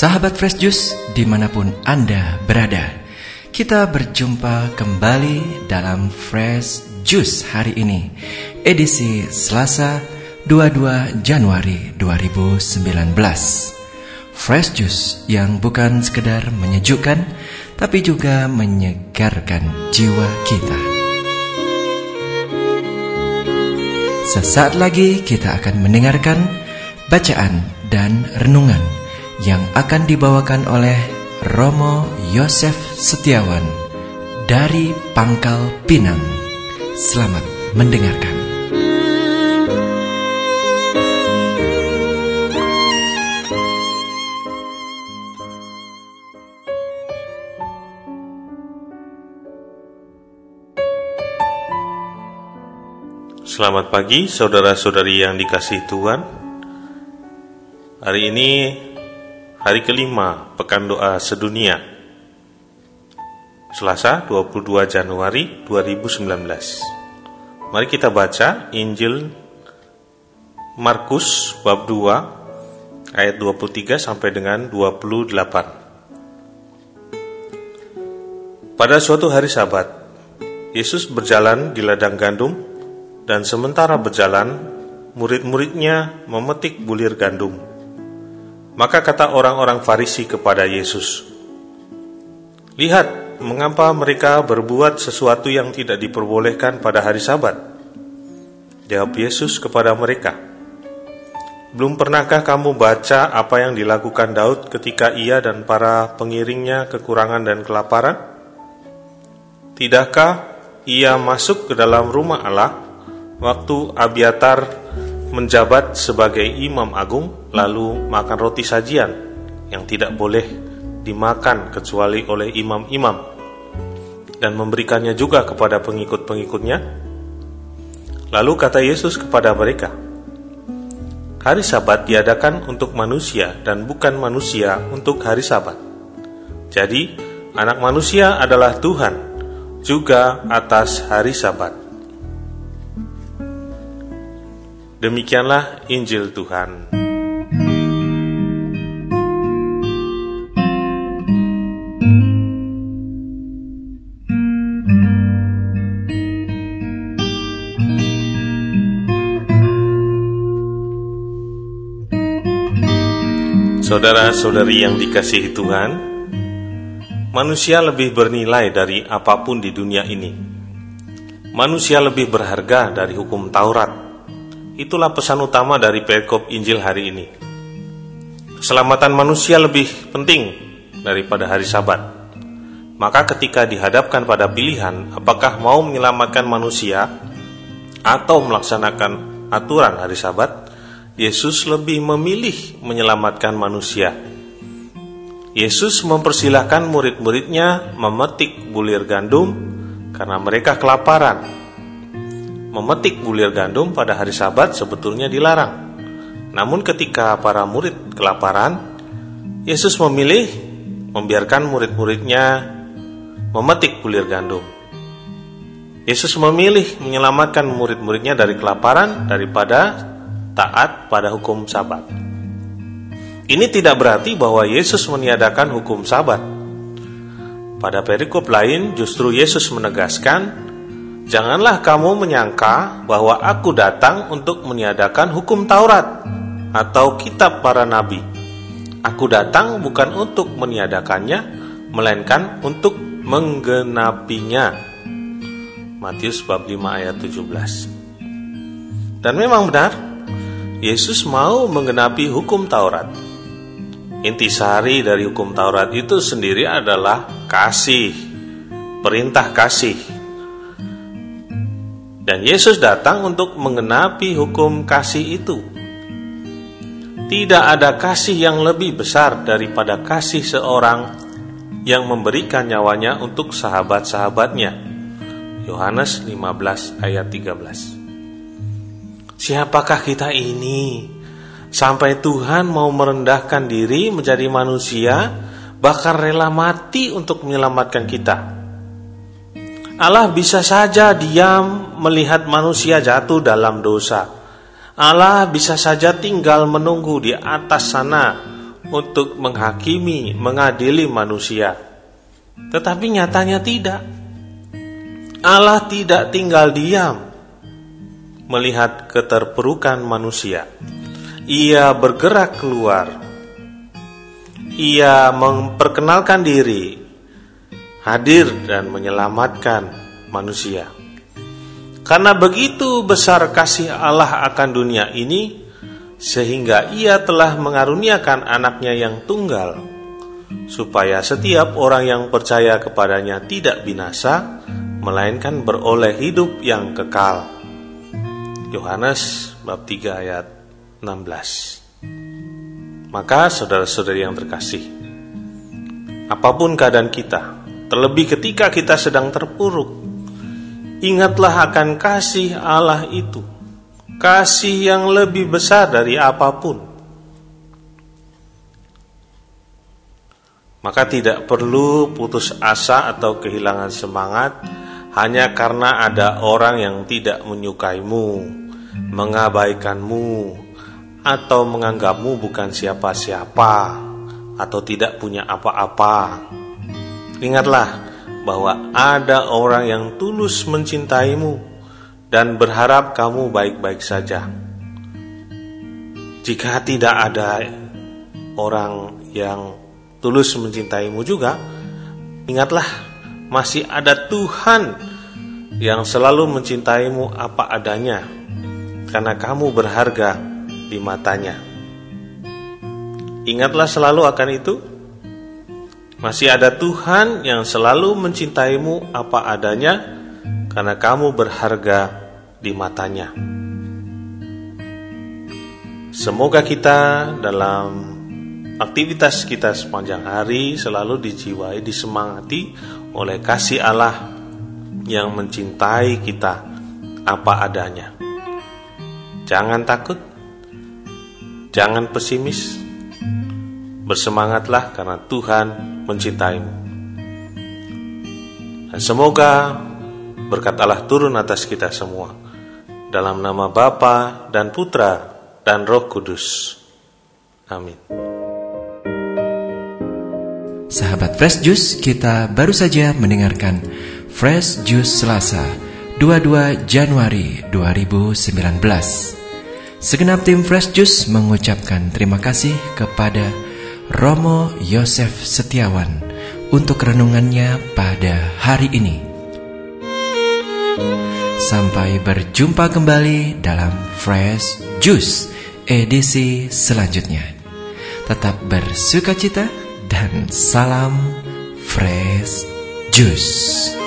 Sahabat Fresh Juice di mana pun Anda berada Kita berjumpa kembali dalam Fresh Juice hari ini Edisi Selasa 22 Januari 2019 Fresh Juice yang bukan sekedar menyejukkan Tapi juga menyegarkan jiwa kita. Sesaat lagi kita akan mendengarkan bacaan dan renungan yang akan dibawakan oleh Romo Yosef Setiawan dari Pangkal Pinang. Selamat mendengarkan. Selamat pagi saudara-saudari yang dikasih Tuhan Hari ini hari kelima Pekan Doa Sedunia. Selasa 22 Januari 2019 Mari kita baca Injil Markus bab 2 ayat 23 sampai dengan 28 Pada suatu hari sabat Yesus berjalan di ladang gandum dan sementara berjalan, murid-muridnya memetik bulir gandum. Maka kata orang-orang Farisi kepada Yesus, "Lihat, mengapa mereka berbuat sesuatu yang tidak diperbolehkan pada hari Sabat?" Jawab Yesus kepada mereka, "Belum pernahkah kamu baca apa yang dilakukan Daud ketika ia dan para pengiringnya kekurangan dan kelaparan? Tidakkah ia masuk ke dalam rumah Allah?" waktu Abiatar menjabat sebagai imam agung lalu makan roti sajian yang tidak boleh dimakan kecuali oleh imam-imam. Dan memberikannya juga kepada pengikut-pengikutnya. Lalu kata Yesus kepada mereka hari sabat diadakan untuk manusia dan bukan manusia untuk hari sabat. Jadi anak manusia adalah Tuhan juga atas hari sabat Demikianlah Injil Tuhan. Saudara-saudari yang dikasihi Tuhan, manusia lebih bernilai dari apa pun di dunia ini. Manusia lebih berharga dari hukum Taurat Itulah pesan utama dari perikop Injil hari ini. Keselamatan manusia lebih penting daripada hari Sabat. Maka ketika dihadapkan pada pilihan apakah mau menyelamatkan manusia atau melaksanakan aturan hari Sabat, Yesus lebih memilih menyelamatkan manusia. Yesus mempersilahkan murid-muridnya memetik bulir gandum karena mereka kelaparan memetik bulir gandum pada hari Sabat sebetulnya dilarang. Namun ketika para murid kelaparan, Yesus memilih membiarkan murid-muridnya memetik bulir gandum. Yesus memilih menyelamatkan murid-muridnya dari kelaparan daripada taat pada hukum Sabat. Ini tidak berarti bahwa Yesus meniadakan hukum Sabat. Pada perikop lain, justru Yesus menegaskan Janganlah kamu menyangka bahwa aku datang untuk meniadakan hukum Taurat atau kitab para nabi. Aku datang bukan untuk meniadakannya, melainkan untuk menggenapinya. Matius bab 5 ayat 17. Dan memang benar, Yesus mau menggenapi hukum Taurat. Intisari dari hukum Taurat itu sendiri adalah kasih, perintah kasih dan Yesus datang untuk mengenapi hukum kasih itu. Tidak ada kasih yang lebih besar daripada kasih seorang yang memberikan nyawanya untuk sahabat-sahabatnya. Yohanes 15 ayat 13. Siapakah kita ini sampai Tuhan mau merendahkan diri menjadi manusia bahkan rela mati untuk menyelamatkan kita? Allah bisa saja diam melihat manusia jatuh dalam dosa. Allah bisa saja tinggal menunggu di atas sana untuk menghakimi, mengadili manusia. Tetapi nyatanya tidak. Allah tidak tinggal diam melihat keterpurukan manusia. Ia bergerak keluar. Ia memperkenalkan diri, hadir dan menyelamatkan manusia. Karena begitu besar kasih Allah akan dunia ini, sehingga ia telah mengaruniakan anaknya yang tunggal, supaya setiap orang yang percaya kepadanya tidak binasa, melainkan beroleh hidup yang kekal. Yohanes bab 3 ayat 16. Maka saudara-saudari yang terkasih, apa pun keadaan kita, terlebih ketika kita sedang terpuruk, ingatlah akan kasih Allah itu, kasih yang lebih besar dari apa pun. Maka tidak perlu putus asa atau kehilangan semangat hanya karena ada orang yang tidak menyukaimu, mengabaikanmu, atau menganggapmu bukan siapa-siapa, atau tidak punya apa-apa. Ingatlah bahwa ada orang yang tulus mencintaimu dan berharap kamu baik-baik saja. Jika tidak ada orang yang tulus mencintaimu juga, ingatlah masih ada Tuhan yang selalu mencintaimu apa adanya, karena kamu berharga di matanya. Ingatlah selalu akan itu. Masih ada Tuhan yang selalu mencintaimu apa adanya, karena kamu berharga di matanya. Semoga kita dalam aktivitas kita sepanjang hari selalu dijiwai, disemangati oleh kasih Allah yang mencintai kita apa adanya. Jangan takut, jangan pesimis, bersemangatlah karena Tuhan mencintaimu. Dan semoga berkat Allah turun atas kita semua. Dalam nama Bapa dan Putra dan Roh Kudus. Amin. Sahabat Fresh Juice, kita baru saja mendengarkan Fresh Juice Selasa 22 Januari 2019. Segenap tim Fresh Juice mengucapkan terima kasih kepada Romo Yosef Setiawan untuk renungannya pada hari ini. Sampai berjumpa kembali dalam Fresh Juice edisi selanjutnya. Tetap bersuka cita dan salam fresh juice.